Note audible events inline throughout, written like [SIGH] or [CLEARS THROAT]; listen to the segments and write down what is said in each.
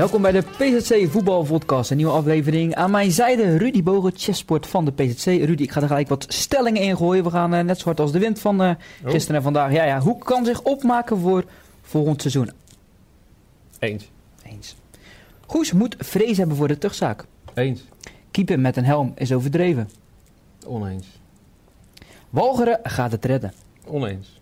Welkom bij de PZC Voetbal Podcast, een nieuwe aflevering. Aan mijn zijde Rudy Bogen, chessport van de PZC. Rudy, ik ga er gelijk wat stellingen ingooien. We gaan uh, net zo hard als de wind van uh, gisteren en vandaag. Ja, ja, hoe kan zich opmaken voor volgend seizoen? Eens. Eens. Goes moet vrees hebben voor de terugzaak. Eens. Keeper met een helm is overdreven. Oneens. Walcheren gaat het redden. Oneens.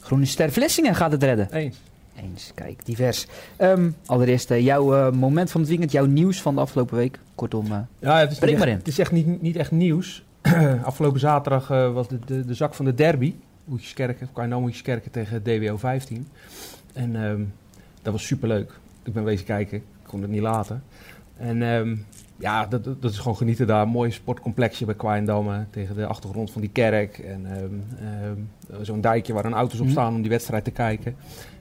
Groene Ster Vlissingen gaat het redden. Eens. Eens, kijk, divers. Um, allereerst uh, jouw uh, moment van het weekend, jouw nieuws van de afgelopen week. Kortom, uh, ja, het is breek maar echt, in. Het is echt niet, niet echt nieuws. [CLEARS THROAT] afgelopen zaterdag was de, de, de, zak van de derby. Hoetjeskerken, Hoetjeskerken tegen DWO 15. En um, dat was superleuk. Ik ben wezen kijken, ik kon het niet laten. En um, ja, dat, dat is gewoon genieten daar. Mooi sportcomplexje bij Kwaaiendamme tegen de achtergrond van die kerk. En zo'n dijkje waar een auto's op staan om die wedstrijd te kijken.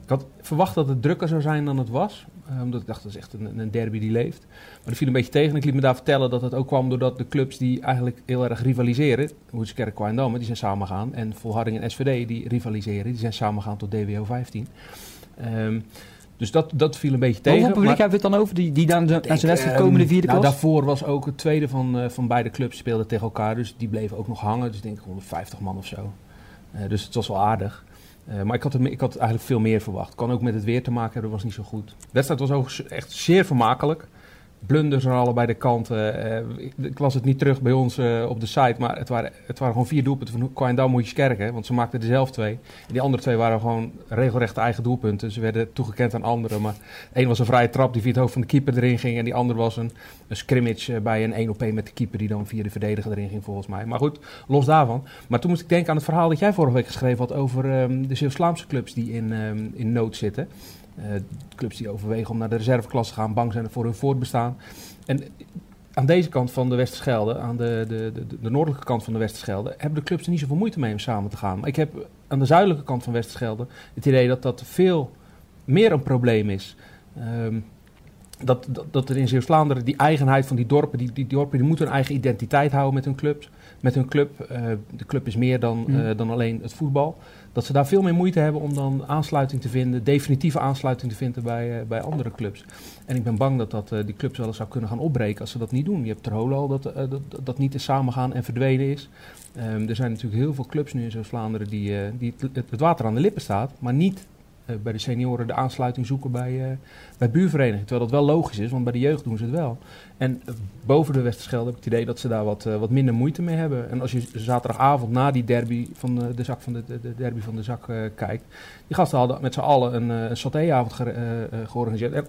Ik had verwacht dat het drukker zou zijn dan het was. Uh, omdat ik dacht, dat is echt een, een, derby die leeft. Maar dat viel een beetje tegen. Ik liet me daar vertellen dat het ook kwam doordat de clubs die eigenlijk heel erg rivaliseren... Hoedskerk, Kwaandamme, die zijn samengegaan. En Volharding en SVD, die rivaliseren, die zijn samengegaan tot DWO 15. Um, dus dat, dat viel een beetje tegen. Hoeveel publiek hebben we het dan over, die, die dan naar zijn wedstrijd komen, de vierde nou, klas? Daarvoor was ook het tweede van, uh, van beide clubs speelde tegen elkaar. Dus die bleven ook nog hangen. Dus ik denk 150 man of zo. Uh, dus het was wel aardig. Uh, maar ik had, het, eigenlijk veel meer verwacht. Kan ook met het weer te maken hebben, was niet zo goed. De wedstrijd was ook echt zeer vermakelijk. Blunders aan allebei de kanten. Uh, ik, las het niet terug bij ons uh, op de site, maar het waren, het waren gewoon vier doelpunten van Kwaandam Moejeskerken. Want ze maakten er zelf twee. En die andere twee waren gewoon regelrechte eigen doelpunten. Ze werden toegekend aan anderen. Maar één was een vrije trap die via het hoofd van de keeper erin ging. En die andere was een, een scrimmage bij een 1 op 1 met de keeper die dan via de verdediger erin ging volgens mij. Maar goed, los daarvan. Maar toen moest ik denken aan het verhaal dat jij vorige week geschreven had over um, de Zeeuws-Vlaamse clubs die in, um, in nood zitten. Uh, clubs die overwegen om naar de reserveklasse te gaan, bang zijn voor hun voortbestaan. En aan deze kant van de Westerschelde, aan de, de, de, de, noordelijke kant van de Westerschelde, hebben de clubs er niet zoveel moeite mee om samen te gaan. Maar ik heb aan de zuidelijke kant van Westerschelde het idee dat dat veel meer een probleem is. Um, dat, dat, dat er in Zeeuws-Vlaanderen die eigenheid van die dorpen, die, die dorpen die moeten een eigen identiteit houden met hun clubs. Met hun club. Uh, de club is meer dan, uh, dan alleen het voetbal. Dat ze daar veel meer moeite hebben om dan aansluiting te vinden, definitieve aansluiting te vinden bij, uh, bij andere clubs. En ik ben bang dat, dat die clubs wel eens zou kunnen gaan opbreken als ze dat niet doen. Je hebt Terholo al dat, dat, dat niet is samengaan en verdwenen is. Um, er zijn natuurlijk heel veel clubs nu in Zeeuws-Vlaanderen die, die het, water aan de lippen staat, maar niet bij de senioren de aansluiting zoeken bij, uh, bij buurverenigingen. Terwijl dat wel logisch is, want bij de jeugd doen ze het wel. En uh, boven de Westerschelde heb ik het idee dat ze daar wat, wat minder moeite mee hebben. En als je zaterdagavond na die derby van de, zak van de, de, de derby van de zak kijkt, die gasten hadden met z'n allen een, een satéavond ge georganiseerd. En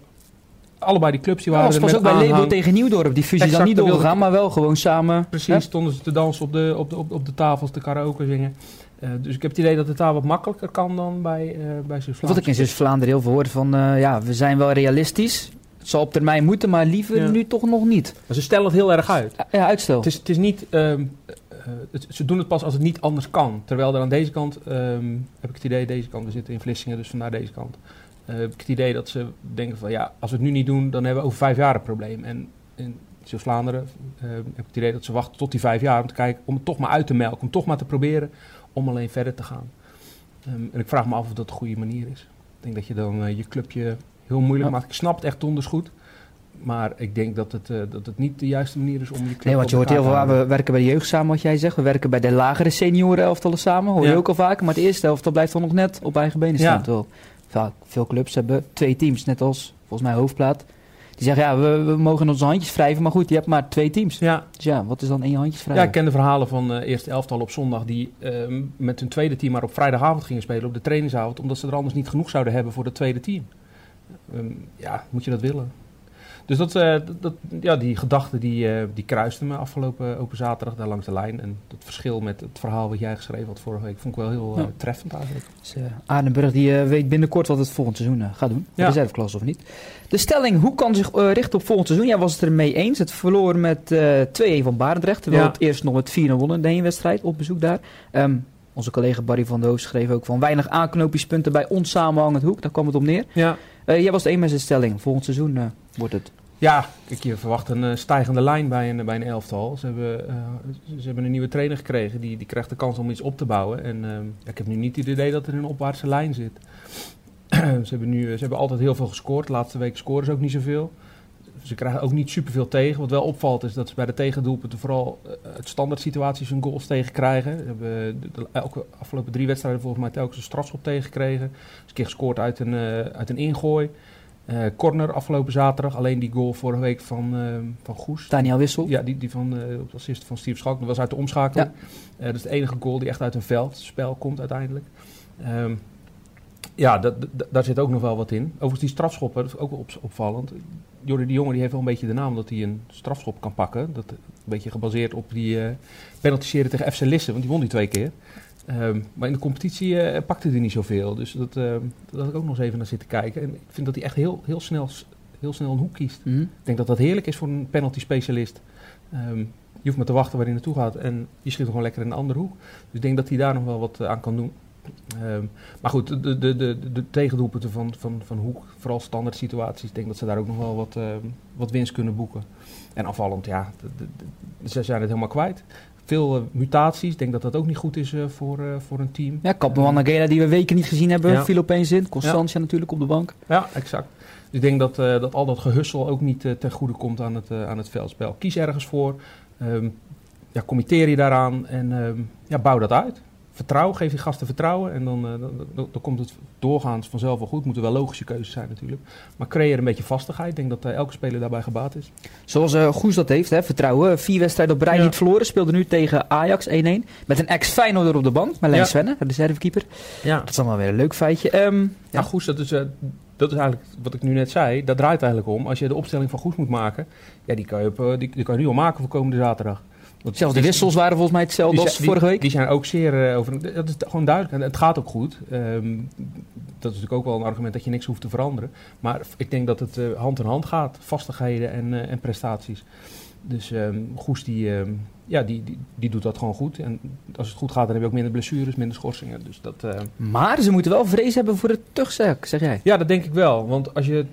allebei die clubs die waren ja, was ook bij Lebo tegen Nieuwdorp. Die fusie dan niet doorgegaan, maar wel gewoon samen. Precies, hè? stonden ze te dansen op de, op de, op, op de tafels, te karaoke zingen. Uh, dus ik heb het idee dat het daar wat makkelijker kan dan bij, uh, bij Zeeuws-Vlaanderen. Wat ik in Zeeuws-Vlaanderen heel veel hoorde van, uh, ja, we zijn wel realistisch. Het zal op termijn moeten, maar liever ja. nu toch nog niet. Maar ze stellen het heel erg uit. Ja, uitstel. Het is, het is niet, um, het, ze doen het pas als het niet anders kan. Terwijl er aan deze kant, um, heb ik het idee, deze kant, we zitten in Vlissingen, dus vandaar deze kant. heb ik het idee dat ze denken van, ja, als we het nu niet doen, dan hebben we over vijf jaar een probleem. En in Zeeuws-Vlaanderen heb ik het idee dat ze wachten tot die vijf jaar om te kijken, om het toch maar uit te melken, om toch maar te proberen om alleen verder te gaan. Um, en ik vraag me af of dat de goede manier is. Ik denk dat je dan uh, je clubje heel moeilijk ja. maakt. Ik snap het echt donders goed. Maar ik denk dat het, uh, dat het niet de juiste manier is om je club Nee, want je hoort heel veel, we werken bij de jeugd samen, wat jij zegt. We werken bij de lagere senioren elftallen samen, hoor je ja. ook al vaker. Maar het eerste elftal blijft dan nog net op eigen benen staan. Ja. Terwijl vaak, veel clubs hebben twee teams, net als volgens mij Hoofdplaat. Die zeggen, ja, we, we, mogen onze handjes wrijven, maar goed, je hebt maar twee teams. Ja. Dus ja, wat is dan één handjes wrijven? Ja, ik ken de verhalen van uh, eerste elftal op zondag... die uh, met hun tweede team maar op vrijdagavond gingen spelen, op de trainingsavond... omdat ze er anders niet genoeg zouden hebben voor het tweede team. Um, ja, moet je dat willen? Dus dat, uh, dat, ja, die gedachten die, uh, die kruisten me afgelopen open zaterdag daar langs de lijn. En dat verschil met het verhaal wat jij geschreven had vorige week... vond ik wel heel ja. treffend eigenlijk. Dus, die weet binnenkort wat het volgend seizoen gaat doen. Ja. Reserveklasse of niet. De stelling, hoe kan zich richten op volgend seizoen? Jij was het er mee eens. Het verloor met uh, 2-1 van Barendrecht. Terwijl ja. het eerst nog met 4-0 wonnen, de wedstrijd op bezoek daar. Um, onze collega Barry van Doos schreef ook van weinig aanknopingspunten bij ons samenhangend hoek. Daar kwam het op neer. Ja. Uh, jij was het een met zijn stelling. Volgend seizoen uh, wordt het. Ja, ik verwacht een uh, stijgende lijn bij een, bij een elftal. Ze hebben, ze hebben een nieuwe trainer gekregen. Die, die krijgt de kans om iets op te bouwen. En ik heb nu niet het idee dat er een opwaartse lijn zit. [CLEARS THROAT] ze, hebben nu, ze hebben altijd heel veel gescoord. De laatste week scoren ze ook niet zoveel. Ze krijgen ook niet superveel tegen. Wat wel opvalt is dat ze bij de tegendoelpunten vooral het standaard situaties hun goals tegen krijgen. Ze hebben de, elke afgelopen drie wedstrijden volgens mij telkens een strafschop tegengekregen. Ze een keer gescoord uit een, uit een ingooi. Uh, corner afgelopen zaterdag. Alleen die goal vorige week van, uh, van Goes. Daniel Wissel. Ja, die, die van assist van Steve Schalk. Dat was uit de omschakeling. Ja. dat is de enige goal die echt uit een veldspel komt uiteindelijk. Um, ja, dat, dat, daar zit ook nog wel wat in. Overigens die strafschoppen, dat is ook wel op, opvallend. Jordi de Jonge die heeft wel een beetje de naam dat hij een strafschop kan pakken. Dat een beetje gebaseerd op die uh, penalty tegen FC Lisse, want die won die twee keer. Um, maar in de competitie uh, pakte hij niet zoveel. Dus dat, uh, dat had ik ook nog eens even naar zitten kijken. En ik vind dat hij echt heel, heel, snel, heel snel een hoek kiest. Mm -hmm. Ik denk dat dat heerlijk is voor een penalty specialist. Um, je hoeft maar te wachten waar hij naartoe gaat. En je schiet gewoon lekker in een andere hoek. Dus ik denk dat hij daar nog wel wat aan kan doen. Um, maar goed, de, de, de, de, tegendoelpunten van, van, van Hoek, vooral standaard situaties, ik denk dat ze daar ook nog wel wat, uh, wat winst kunnen boeken. En afvallend, ja, de, ze zijn het helemaal kwijt. Veel uh, mutaties, ik denk dat dat ook niet goed is uh, voor, voor een team. Ja, Kapman Nagela die we weken niet gezien hebben, ja. viel opeens in. Constantia ja. natuurlijk op de bank. Ja, exact. Dus ik denk dat, dat al dat gehussel ook niet ten goede komt aan het, aan het veldspel. Kies ergens voor, um, ja, committeer je daaraan en um, ja, bouw dat uit vertrouw, geef die gasten vertrouwen en dan, uh, dan, dan, komt het doorgaans vanzelf wel goed. Moeten wel logische keuzes zijn natuurlijk. Maar creëer een beetje vastigheid. Ik denk dat uh, elke speler daarbij gebaat is. Zoals uh, Goes dat heeft, hè? vertrouwen. Vier wedstrijden op rij ja. niet verloren. Speelde nu tegen Ajax 1-1. Met een ex-Feyenoorder op de bank. Marlijn ja. Svenne, de reservekeeper. Ja. Dat is allemaal weer een leuk feitje. Um, ja, Goes, dat is, dat is eigenlijk wat ik nu net zei. Dat draait eigenlijk om. Als je de opstelling van Goes moet maken. Ja, die kan je, op, die, die kan je nu al maken voor komende zaterdag. Want Zelfs de wissels waren volgens mij hetzelfde als vorige week. Die zijn ook zeer uh, over. Dat is gewoon duidelijk. En het gaat ook goed. Um, dat is natuurlijk ook wel een argument dat je niks hoeft te veranderen. Maar ik denk dat het uh, hand in hand gaat. Vastigheden en, uh, en prestaties. Dus um, Goes die, um, ja, die, die, die, doet dat gewoon goed. En als het goed gaat, dan heb je ook minder blessures, minder schorsingen. Dus dat, uh... Maar ze moeten wel vrees hebben voor het terugzak, zeg jij? Ja, dat denk ik wel. Want als je...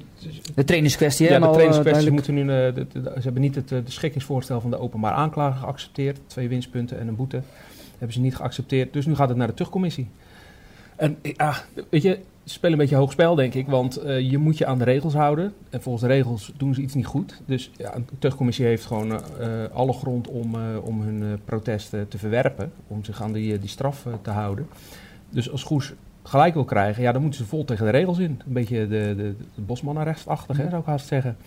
De trainingskwestie, Ja, de al, trainingskwestie. moeten nu, de, de, de, ze hebben niet het de schikkingsvoorstel van de openbaar aanklager geaccepteerd. Twee winstpunten en een boete hebben ze niet geaccepteerd. Dus nu gaat het naar de terugcommissie. En ja, weet je, ze spelen een beetje hoog spel, denk ik. Want uh, je moet je aan de regels houden. En volgens de regels doen ze iets niet goed. Dus ja, een terugcommissie heeft gewoon uh, alle grond om, uh, om hun protest te verwerpen. Om zich aan die, die straf te houden. Dus als Goes gelijk wil krijgen, ja, dan moeten ze vol tegen de regels in. Een beetje de, de, de bosmannenrechtsachtig, hè, zou ik haast zeggen.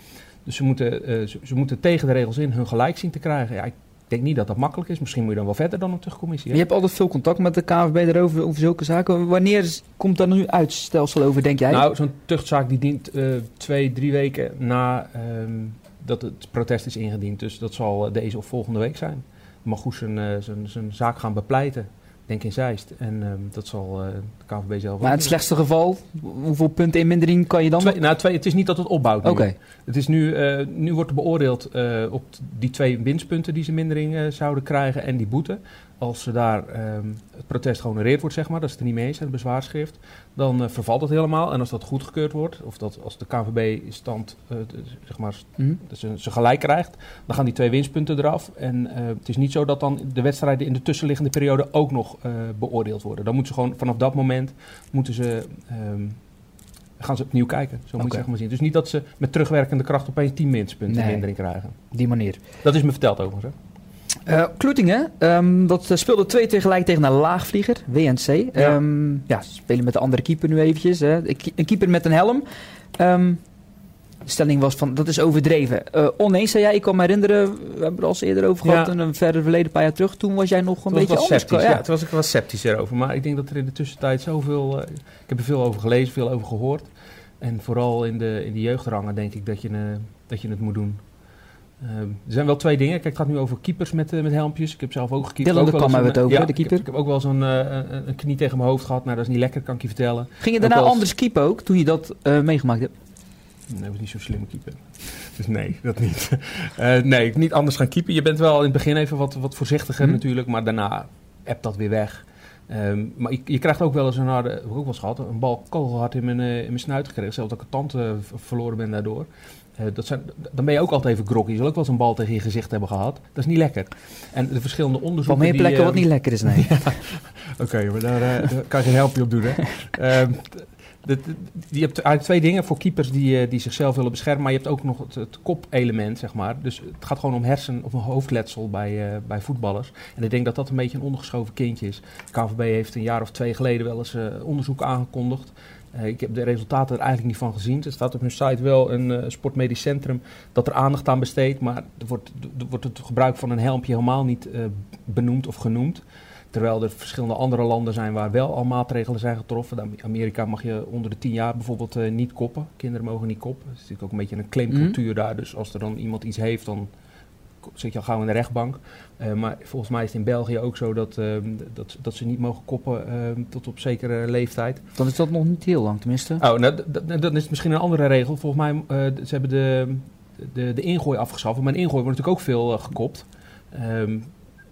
Dus ze moeten, ze, ze, moeten tegen de regels in hun gelijk zien te krijgen. Ja, ik denk niet dat dat makkelijk is. Misschien moet je dan wel verder dan een terugcommissie. Je hebt altijd veel contact met de KNVB erover, over zulke zaken. Wanneer komt daar nu uitstel over, denk jij? Nou, zo'n tuchtzaak die dient uh, twee, drie weken na um, dat het protest is ingediend. Dus dat zal deze of volgende week zijn. Mag zijn, uh, zijn, zijn zaak gaan bepleiten. Denk in Zeist. En um, dat zal uh, de KVB zelf Maar in het slechtste geval, hoeveel punten in mindering kan je dan? Twee, nou, twee, het is niet dat het opbouwt Oké. Okay. Het is nu, uh, nu wordt er beoordeeld uh, op die twee winstpunten die ze mindering zouden krijgen en die boete. Als ze daar um, het protest gehonoreerd wordt, zeg maar, dat ze het er niet mee eens zijn, het bezwaarschrift, dan uh, vervalt het helemaal. En als dat goedgekeurd wordt, of dat als de KVB stand, uh, de, zeg maar, mm-hmm. ze, ze gelijk krijgt, dan gaan die twee winstpunten eraf. En uh, het is niet zo dat dan de wedstrijden in de tussenliggende periode ook nog beoordeeld worden. Dan moeten ze gewoon vanaf dat moment moeten ze. Um, gaan ze opnieuw kijken. Zo moet okay. je zeg maar zien. Dus niet dat ze met terugwerkende kracht opeens 10 winstpunten nee, mindering krijgen. Die manier. Dat is me verteld overigens. Hè? Uh, Kloetingen, um, dat speelde twee tegelijk tegen een laagvlieger, WNC. Ja. Um, ja, spelen met de andere keeper nu eventjes. Hè. Een keeper met een helm. Um, de stelling was van, dat is overdreven. Uh, oneens, zei jij, ik kan me herinneren, we hebben het al eens eerder over gehad, ja. in een verder verleden paar jaar terug. Toen was jij nog een beetje anders. Sceptisch, ja. ja, toen was ik wel sceptisch erover. Maar ik denk dat er in de tussentijd zoveel, uh, ik heb er veel over gelezen, veel over gehoord. En vooral in de, in de jeugdrangen denk ik dat je, dat je het moet doen. Uh, er zijn wel twee dingen. Kijk, het gaat nu over keepers met, uh, met helmpjes. Ik heb zelf ook gekiept. Dylan de Kam hebben het over, ja, de keeper. Ik, ik heb ook wel zo'n uh, een knie tegen mijn hoofd gehad. Nou, dat is niet lekker, kan ik je vertellen. Ging je daarna anders keepen ook, toen je dat meegemaakt hebt? Nee, ik was niet zo slim keeper. Dus nee, dat niet. [LAUGHS] nee, niet anders gaan keepen. Je bent wel in het begin even wat, wat voorzichtiger mm -hmm. natuurlijk. Maar daarna appt dat weer weg. Um, maar je, je, krijgt ook wel eens een harde, heb ik ook wel eens gehad, een bal kogelhard in mijn, in mijn snuit gekregen. Zelfs dat ik een tand verloren ben daardoor. Uh, dat zijn, dan ben je ook altijd even groggy. Je zal ook wel eens een bal tegen je gezicht hebben gehad. Dat is niet lekker. En de verschillende onderzoeken... Op meer plekken die, uh, wat niet lekker is, nee. [LAUGHS] ja, Oké, okay, maar daar, uh, daar, kan je geen helpje op doen, hè. [LAUGHS] je hebt eigenlijk twee dingen voor keepers die, die zichzelf willen beschermen. Maar je hebt ook nog het, het kop-element, zeg maar. Dus het gaat gewoon om hersen- of een hoofdletsel bij, bij voetballers. En ik denk dat dat een beetje een ondergeschoven kindje is. De KVB heeft een jaar of twee geleden wel eens onderzoek aangekondigd. Eh, ik heb de resultaten er eigenlijk niet van gezien. Er staat op hun site wel een uh, sportmedisch centrum dat er aandacht aan besteedt. Maar er wordt, er wordt het gebruik van een helmpje helemaal niet uh, benoemd of genoemd. Terwijl er verschillende andere landen zijn waar wel al maatregelen zijn getroffen. In Amerika mag je onder de 10 jaar bijvoorbeeld niet koppen. Kinderen mogen niet koppen. Dat is natuurlijk ook een beetje een claimcultuur mm. daar. Dus als er dan iemand iets heeft, dan zit je al gauw in de rechtbank. Uh, maar volgens mij is het in België ook zo dat, uh, dat, dat ze niet mogen koppen uh, tot op zekere leeftijd. Dan is dat nog niet heel lang tenminste. Oh, nou, dan is misschien een andere regel. Volgens mij, ze hebben de, de, de ingooi afgeschaft. Maar een ingooi wordt natuurlijk ook veel gekopt. Um,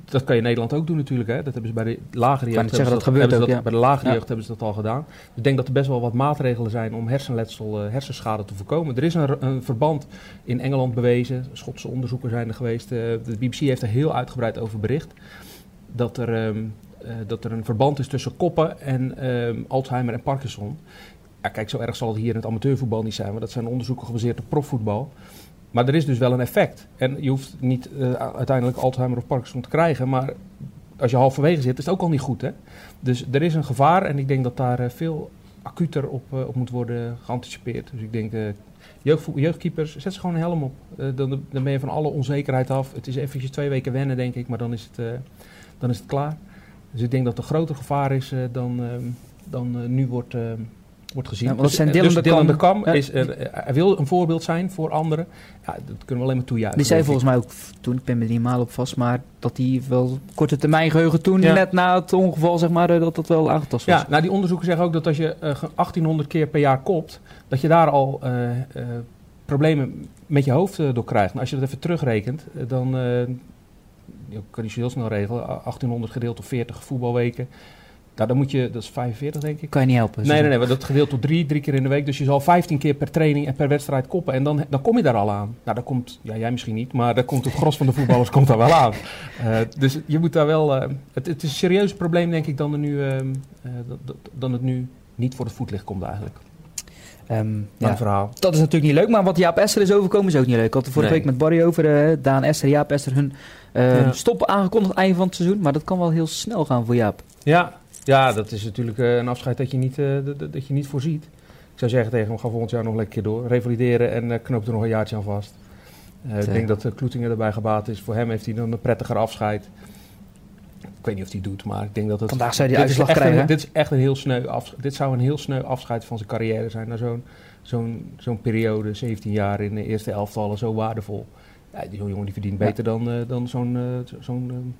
dat kan je in Nederland ook doen natuurlijk. Hè? Dat hebben ze bij de lagere jeugd. Zeggen, dat, gebeurt ook, Bij de lagere jeugd hebben ze dat al gedaan. Ik denk dat er best wel wat maatregelen zijn om hersenletsel, uh, hersenschade te voorkomen. Er is een, een, verband in Engeland bewezen. Schotse onderzoeken zijn er geweest. Uh, de BBC heeft er heel uitgebreid over bericht. Dat er, um, uh, dat er een verband is tussen koppen en um, Alzheimer en Parkinson. Ja, kijk, zo erg zal het hier in het amateurvoetbal niet zijn. Maar dat zijn onderzoeken gebaseerd op profvoetbal. Maar er is dus wel een effect. En je hoeft niet uh, uiteindelijk Alzheimer of Parkinson te krijgen, maar als je halverwege zit, is het ook al niet goed. Hè? Dus er is een gevaar en ik denk dat daar uh, veel acuter op, uh, op moet worden geanticipeerd. Dus ik denk, jeugd, jeugdkeepers, zet ze gewoon een helm op. Dan, dan, ben je van alle onzekerheid af. Het is eventjes twee weken wennen, denk ik, maar dan is het, dan is het klaar. Dus ik denk dat er groter gevaar is dan, dan nu wordt wordt gezien. Ja, dus, zijn Dylan, dus de Kam, is, uh, hij wil een voorbeeld zijn voor anderen. Ja, dat kunnen we alleen maar toejuichen. Die zei volgens mij ook toen, ik ben me niet maal op vast, maar dat hij wel korte termijn geheugen toen, net na het ongeval, zeg maar, dat dat wel aangetast was. Ja, nou die onderzoeken zeggen ook dat als je uh, 1800 keer per jaar kopt, dat je daar al uh, problemen met je hoofd door krijgt. Maar als je dat even terugrekent, dan je kan je heel snel regelen. 1800 gedeeld door 40 voetbalweken. Nou, dan moet je, dat is 45 denk ik. Kan je niet helpen. Nee, nee, nee, dat gedeeld tot drie, drie keer in de week. Dus je zal 15 keer per training en per wedstrijd koppen. En dan, dan kom je daar al aan. Nou, daar komt, ja, jij misschien niet, maar daar komt het gros van de voetballers komt daar wel aan. Uh, [LAUGHS] dus je moet daar wel, uh, het, het, is een serieus probleem denk ik dan, er nu, uh, dan het nu niet voor het voetlicht komt eigenlijk. Um, ja, verhaal. Dat is natuurlijk niet leuk, maar wat Jaap Esser is overkomen is ook niet leuk. Ik had vorige nee. week met Barry over, Daan Esser, Jaap Esser, hun ja. stoppen aangekondigd einde van het seizoen. Maar dat kan wel heel snel gaan voor Jaap. Ja, ja, dat is natuurlijk uh, een afscheid dat je, niet, uh, dat, je niet voorziet. Ik zou zeggen tegen hem, ga volgend jaar nog lekker door. Revalideren en knoop er nog een jaartje aan vast. ik denk dat Kloetingen erbij gebaat is. Voor hem heeft hij dan een prettiger afscheid. Ik weet niet of hij doet, maar ik denk dat het... Vandaag zou hij uitslag krijgen. Een, dit, is echt een heel sneu afscheid. dit zou een heel sneu afscheid van zijn carrière zijn. Na zo'n zo'n zo'n periode, 17 jaar in de eerste elftallen, zo waardevol. Ja, die jongen die verdient beter dan, dan zo'n... zo'n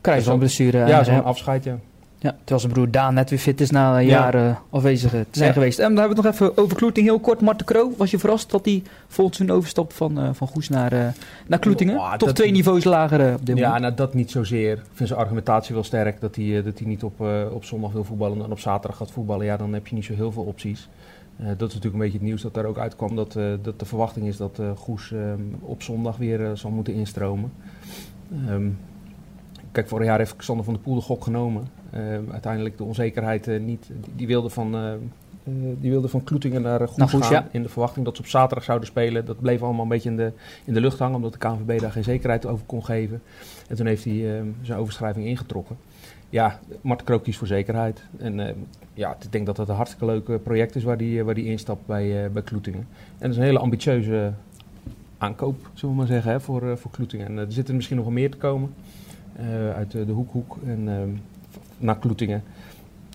Kruisbandblessure. Ja, zo'n afscheid, ja. Ja, terwijl zijn broer Daan net weer fit is na jaren ja. afwezig te zijn geweest. En dan hebben we het nog even over Kloeting heel kort. Marten Kroo, was je verrast dat hij volgens hun overstapt van, uh, van Goes naar, uh, naar Kloetingen? Oh, Toch twee niveaus lager uh, op dit ja, nou dat niet zozeer. Ik vind zijn argumentatie wel sterk dat hij, dat hij niet op, op zondag wil voetballen en op zaterdag gaat voetballen. Ja, dan heb je niet zo heel veel opties. Dat is natuurlijk een beetje het nieuws dat daar ook uitkwam. Dat, dat de verwachting is dat Goes ehm, op zondag weer zal moeten instromen. Um, kijk, vorig jaar heeft Xander van der Poel de gok genomen. Ehm, uiteindelijk de onzekerheid uh, niet. Die, wilde van, uh, die wilde van Kloetingen naar Goes, gaan. Ja. In de verwachting dat ze op zaterdag zouden spelen. Dat bleef allemaal een beetje in de, in de lucht hangen. Omdat de KNVB daar geen zekerheid over kon geven. En toen heeft hij zijn overschrijving ingetrokken. Ja, Marten Krook kiest voor zekerheid. En ja, ik denk dat dat een hartstikke leuk project is waar die, waar die instapt bij, bij Kloetingen. En dat is een hele ambitieuze aankoop, zullen we maar zeggen, hè, voor, voor Kloetingen. En er zitten misschien nog wel meer te komen. uit de Hoekhoek en naar Kloetingen.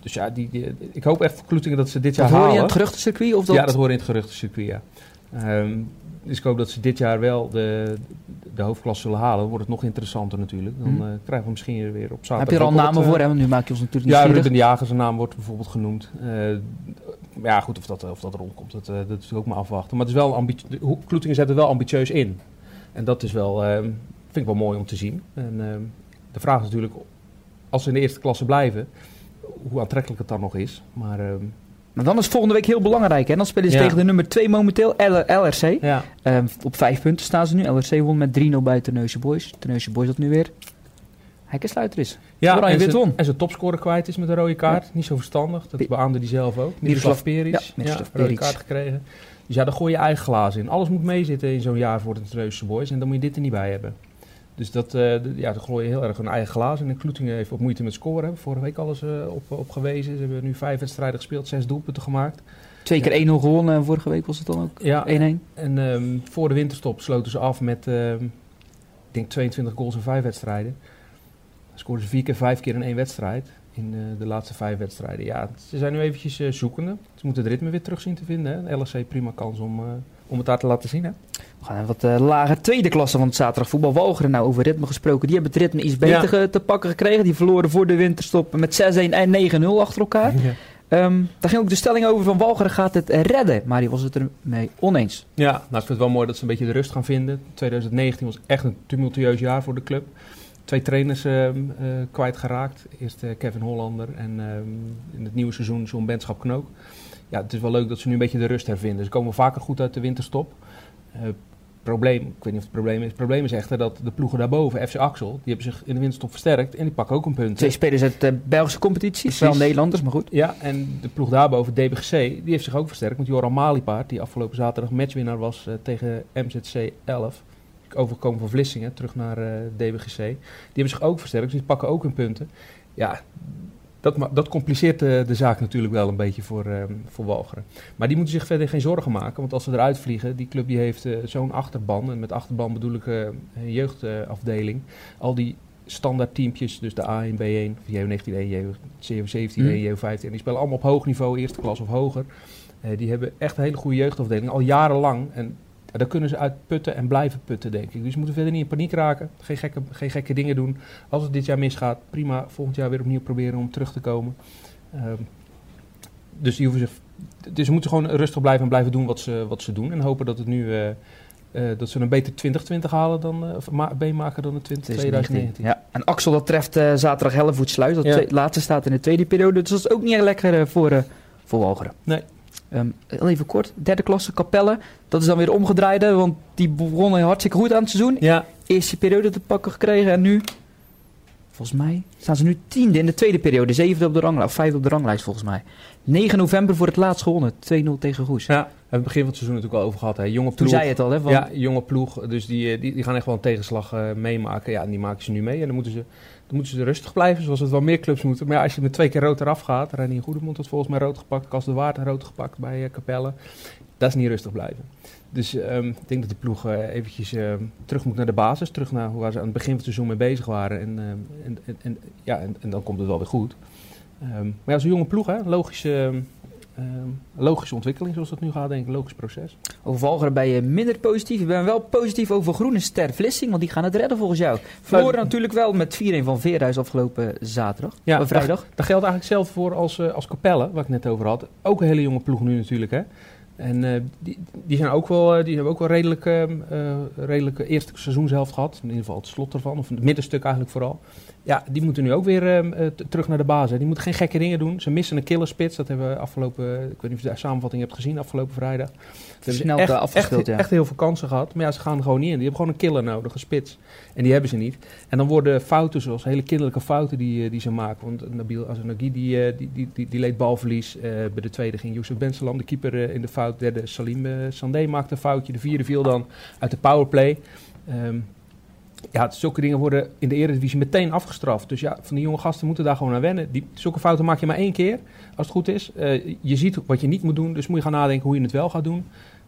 Dus ja, die, die, ik hoop echt voor Kloetingen dat ze dit jaar dat hoor je in het geruchtencircuit? Of dat... Ja, dat hoor in het geruchtencircuit, ja. Um, dus ik hoop dat ze dit jaar wel de, de hoofdklasse zullen halen. Dan wordt het nog interessanter natuurlijk. Dan uh, krijgen we misschien weer op zaterdag... Heb je er al namen voor? Hè? Want nu maak je ons natuurlijk niet Ja, Ruben de Jager, zijn naam wordt bijvoorbeeld genoemd. Uh, ja, goed, of dat, of dat rondkomt, dat, dat is ook maar afwachten. Maar het is wel ambitie, Kloetingen zet er wel ambitieus in. En dat is wel, ehm, vind ik wel mooi om te zien. En ehm, de vraag is natuurlijk als ze in de eerste klasse blijven, hoe aantrekkelijk het dan nog is. Maar, uh, maar dan is volgende week heel belangrijk. Hè? Dan spelen ze tegen de nummer 2 momenteel, LRC. Ja. Um, op vijf punten staan ze nu. LRC won met 3-0 bij Terneuzen Boys. Terneuzen Boys dat nu weer hekkensluiter is. Ja, en, wit won. en zijn topscorer kwijt is met een rode kaart. Niet zo verstandig, dat beaamde hij zelf ook. Miroslav Peric, ja, ja, rode kaart gekregen. Dus ja, daar gooi je eigen glazen in. Alles moet meezitten in zo'n jaar voor de Treuse Boys en dan moet je dit er niet bij hebben. Dus dat, uh, ja, dan gooi je heel erg een eigen glazen. En de Kloetingen heeft op moeite met scoren. Hebben vorige week alles uh, op, op gewezen. Ze hebben nu vijf wedstrijden gespeeld, zes doelpunten gemaakt. Twee keer 1-0 gewonnen. Vorige week was het dan ook 1-1. Ja, en um, voor de winterstop sloten ze af met, uh, ik denk 22 goals in vijf wedstrijden. Scoorden ze vier keer, vijf keer in één wedstrijd. In uh, de laatste vijf wedstrijden. Ja, ze zijn nu eventjes uh, zoekende. Ze moeten het ritme weer terug zien te vinden. Hè. LSC prima kans om, om het daar te laten zien. Hè. We gaan wat uh, lage tweede klasse van het zaterdagvoetbal. Walcheren nou over ritme gesproken. Die hebben het ritme iets beter te pakken gekregen. Die verloren voor de winterstop met 6-1 en 9-0 achter elkaar. Um, daar ging ook de stelling over van Walcheren gaat het redden. Maar die was het ermee oneens. Ja, nou, ik vind het wel mooi dat ze een beetje de rust gaan vinden. 2019 was echt een tumultueus jaar voor de club. Twee trainers uh, uh, kwijtgeraakt. Eerst uh, Kevin Hollander en in het nieuwe seizoen John Benschap Knook. Ja, het is wel leuk dat ze nu een beetje de rust hervinden. Ze komen vaker goed uit de winterstop probleem, ik weet niet of het probleem is, het probleem is echter dat de ploegen daarboven, FC Axel, die hebben zich in de winterstop versterkt en die pakken ook een punt. Twee spelers uit de Belgische competitie, wel Nederlanders, maar goed. Ja, en de ploeg daarboven, DBGC, die heeft zich ook versterkt met Joran Malipaard, die afgelopen zaterdag matchwinnaar was uh, tegen MZC 11. Overkomen van Vlissingen, terug naar uh, eh, DBGC. Die hebben zich ook versterkt, dus die pakken ook hun punten. Ja, dat, dat compliceert de, de, zaak natuurlijk wel een beetje voor, uh, voor Walcheren. Maar die moeten zich verder geen zorgen maken. Want als ze eruit vliegen, die club die heeft uh, zo'n achterban. En met achterban bedoel ik uh, een jeugdafdeling. Al die standaard teampjes, dus de A1, B1, JU19 1, JU17 1, JU15. En die spelen allemaal op hoog niveau, eerste klas of hoger. die hebben echt een hele goede jeugdafdeling, al jarenlang. En daar kunnen ze uit putten en blijven putten, denk ik. Dus ze moeten verder niet in paniek raken. Geen gekke, geen gekke dingen doen. Als het dit jaar misgaat, prima. Volgend jaar weer opnieuw proberen om terug te komen. Um, dus, die hoeven dus ze moeten gewoon rustig blijven en blijven doen wat ze, wat ze doen. En hopen dat, het nu, uh, uh, dat ze een beter 2020 halen dan, uh, of ma maken dan een 20, 2019. Ja. En Axel, dat treft zaterdag Hellevoet sluit. Dat ja. laatste staat in de tweede periode. Dus dat is ook niet lekker voor, voor Walcheren. Nee. Um, even kort, derde klasse, Capelle. Dat is dan weer omgedraaid, want die begonnen hartstikke goed aan het seizoen. Ja. Eerste periode te pakken gekregen en nu, volgens mij, staan ze nu tiende in de tweede periode. Zevende op de ranglijst, of vijfde op de ranglijst volgens mij. 9 november voor het laatst gewonnen, 2-0 tegen Goes. Ja, we hebben het begin van het seizoen natuurlijk al over gehad. Hè. Jonge ploeg. Toen zei je het al, hè? Van... Ja, jonge ploeg. Dus die, eh, die, die gaan echt wel een tegenslag uh, meemaken. Ja, en die maken ze nu mee. En dan moeten ze dan moeten ze rustig blijven, zoals het wel meer clubs moeten. Maar ja, als je met twee keer rood eraf gaat, Reinier Goedemond had volgens mij rood gepakt, Kas de Waard rood gepakt bij uh, Capelle. Dat is niet rustig blijven. Dus um, ik denk dat de ploeg uh, eventjes uh, terug moet naar de basis, terug naar waar ze aan het begin van het seizoen mee bezig waren. En, en, en, en ja, en, dan komt het wel weer goed. Maar ja, zo'n jonge ploeg, hè, logische Ehm, logische ontwikkeling zoals dat nu gaat, denk ik. Logisch proces. Over Valgeren ben je minder positief. Ik ben wel positief over Groene Ster Vlissing, want die gaan het redden volgens jou. Verloren natuurlijk wel met 4-1 van Veerhuis afgelopen zaterdag. Ja, vrijdag. Daar, geldt eigenlijk zelf voor als, uh, als Capelle, waar ik net over had. Ook een hele jonge ploeg nu natuurlijk, hè. En uh, die, die, zijn ook wel, uh, die hebben ook wel redelijk, uh, redelijk eerste seizoenshelft gehad. In ieder geval het slot ervan, of het middenstuk eigenlijk vooral. Ja, die moeten nu ook weer ehm, eh, terug naar de basis. Die moeten geen gekke dingen doen. Ze missen een killerspits. Dat hebben we afgelopen, ik weet niet of je de samenvatting hebt gezien, afgelopen vrijdag. Ze snel echt, afgespeeld, echt, ja. echt heel veel kansen gehad. Maar ja, ze gaan er gewoon niet in. Die hebben gewoon een killer nodig, een spits. En die hebben ze niet. En dan worden fouten zoals hele kinderlijke fouten die, eh, die ze maken. Want Nabil Azanagi, die, eh, die, die, die, die leed balverlies. Uh, bij de tweede ging Youssef Bensalam, de keeper, in de fout. Derde Salim Sandé maakte een foutje. De vierde viel dan uit de powerplay. Um, ja, zulke dingen worden in de Eredivisie meteen afgestraft. Dus ja, van die jonge gasten moeten daar gewoon aan wennen. Die, zulke fouten maak je maar één keer, als het goed is. Uh, je ziet wat je niet moet doen, dus moet je gaan nadenken hoe je het wel gaat doen.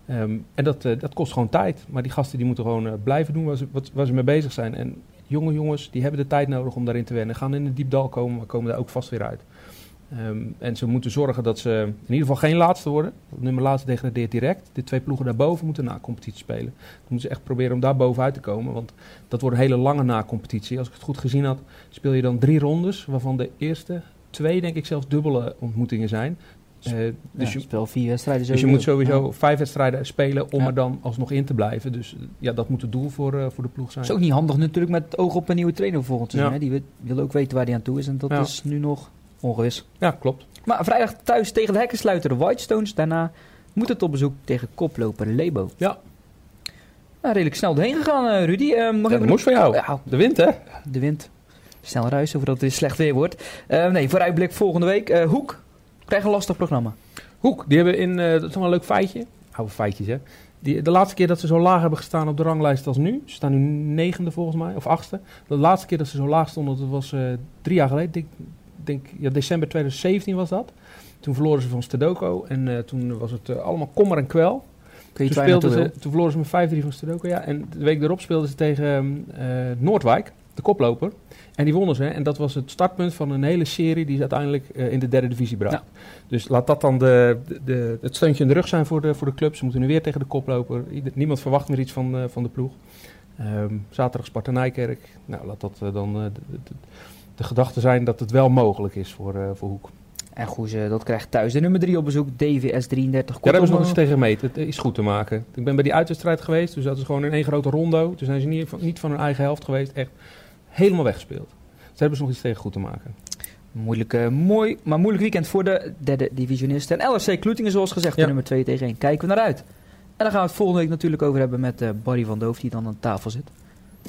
Um, en dat, uh, dat kost gewoon tijd. Maar die gasten die moeten gewoon uh, blijven doen waar ze, wat, ze mee bezig zijn. En jonge jongens, die hebben de tijd nodig om daarin te wennen. Gaan in een diep dal komen, maar komen daar ook vast weer uit. Um, en ze moeten zorgen dat ze in ieder geval geen laatste worden. Nummer laatste degradeert direct. De twee ploegen daarboven moeten na competitie spelen. Dan moeten ze echt proberen om daar bovenuit te komen. Want dat wordt een hele lange na-competitie. Als ik het goed gezien had, speel je dan drie rondes. Waarvan de eerste twee, denk ik, zelfs dubbele ontmoetingen zijn. Uh, dus je speelt vier wedstrijden. Dus je moet sowieso vijf wedstrijden spelen om er dan alsnog in te blijven. Dus ja, dat moet het doel voor, uh, voor de ploeg zijn. Dat is ook niet handig natuurlijk met het oog op een nieuwe trainer volgend seizoen. Die wil ook weten waar hij aan toe is. En dat is nu nog Ongewis. Ja, klopt. Maar vrijdag thuis tegen de hekkensluiter de Whitestones. Daarna moet het op bezoek tegen koploper Lebo. Ja. Nou, redelijk snel doorheen gegaan, uh, Rudy. Uh, nog ja, dat moest voor jou. Ja. De wind, hè? De wind. Snel ruisen voordat het weer slecht weer wordt. nee, vooruitblik volgende week. Hoek krijgt een lastig programma. Hoek, die hebben in, dat is wel een leuk feitje. Oude feitjes hè. Die, de laatste keer dat ze zo laag hebben gestaan op de ranglijst als nu, ze staan nu negende volgens mij, of achtste. De laatste keer dat ze zo laag stonden, dat was drie jaar geleden. Ik denk, ja, december 2017 was dat. Toen verloren ze van Stedoko en toen was het allemaal kommer en kwel. Toen, speelden ze, toen verloren ze met 5-3 van Stedoko. Ja. En de week erop speelden ze tegen uh, Noordwijk, de koploper. En die wonnen ze. En dat was het startpunt van een hele serie die ze uiteindelijk uh, in de derde divisie bracht. Dus laat dat dan de, de, het steuntje in de rug zijn voor de, voor de club. Ze moeten nu weer tegen de koploper. niemand verwacht meer iets van, uh, van de ploeg. Um, zaterdag Sparta Nijkerk. Nou, laat dat dan de, de, de gedachte zijn dat het wel mogelijk is voor, voor Hoek. En Goeze, dat krijgt thuis de nummer 3 op bezoek, DVS 33. Ja, daar hebben ze nog eens tegen gemeten. Het is goed te maken. Ik ben bij die uitwedstrijd geweest, dus dat is gewoon in één grote rondo. Toen zijn ze niet, niet van hun eigen helft geweest, echt helemaal weggespeeld. Ze hebben ze nog iets tegen goed te maken. Moeilijk, mooi, maar moeilijk weekend voor de derde divisionisten. En LRC Kloetingen, zoals gezegd, de nummer 2 tegen 1. Kijken we naar uit. En dan gaan we het volgende week natuurlijk over hebben met uh, Barry van Doof, die dan aan tafel zit.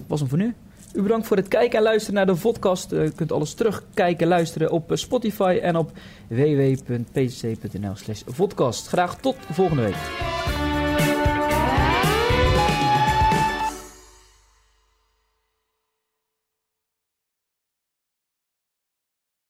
Was hem voor nu. U bedankt voor het kijken en luisteren naar de podcast. U kunt alles terugkijken en luisteren op Spotify en op www.pcc.nl slash podcast. Graag tot volgende week.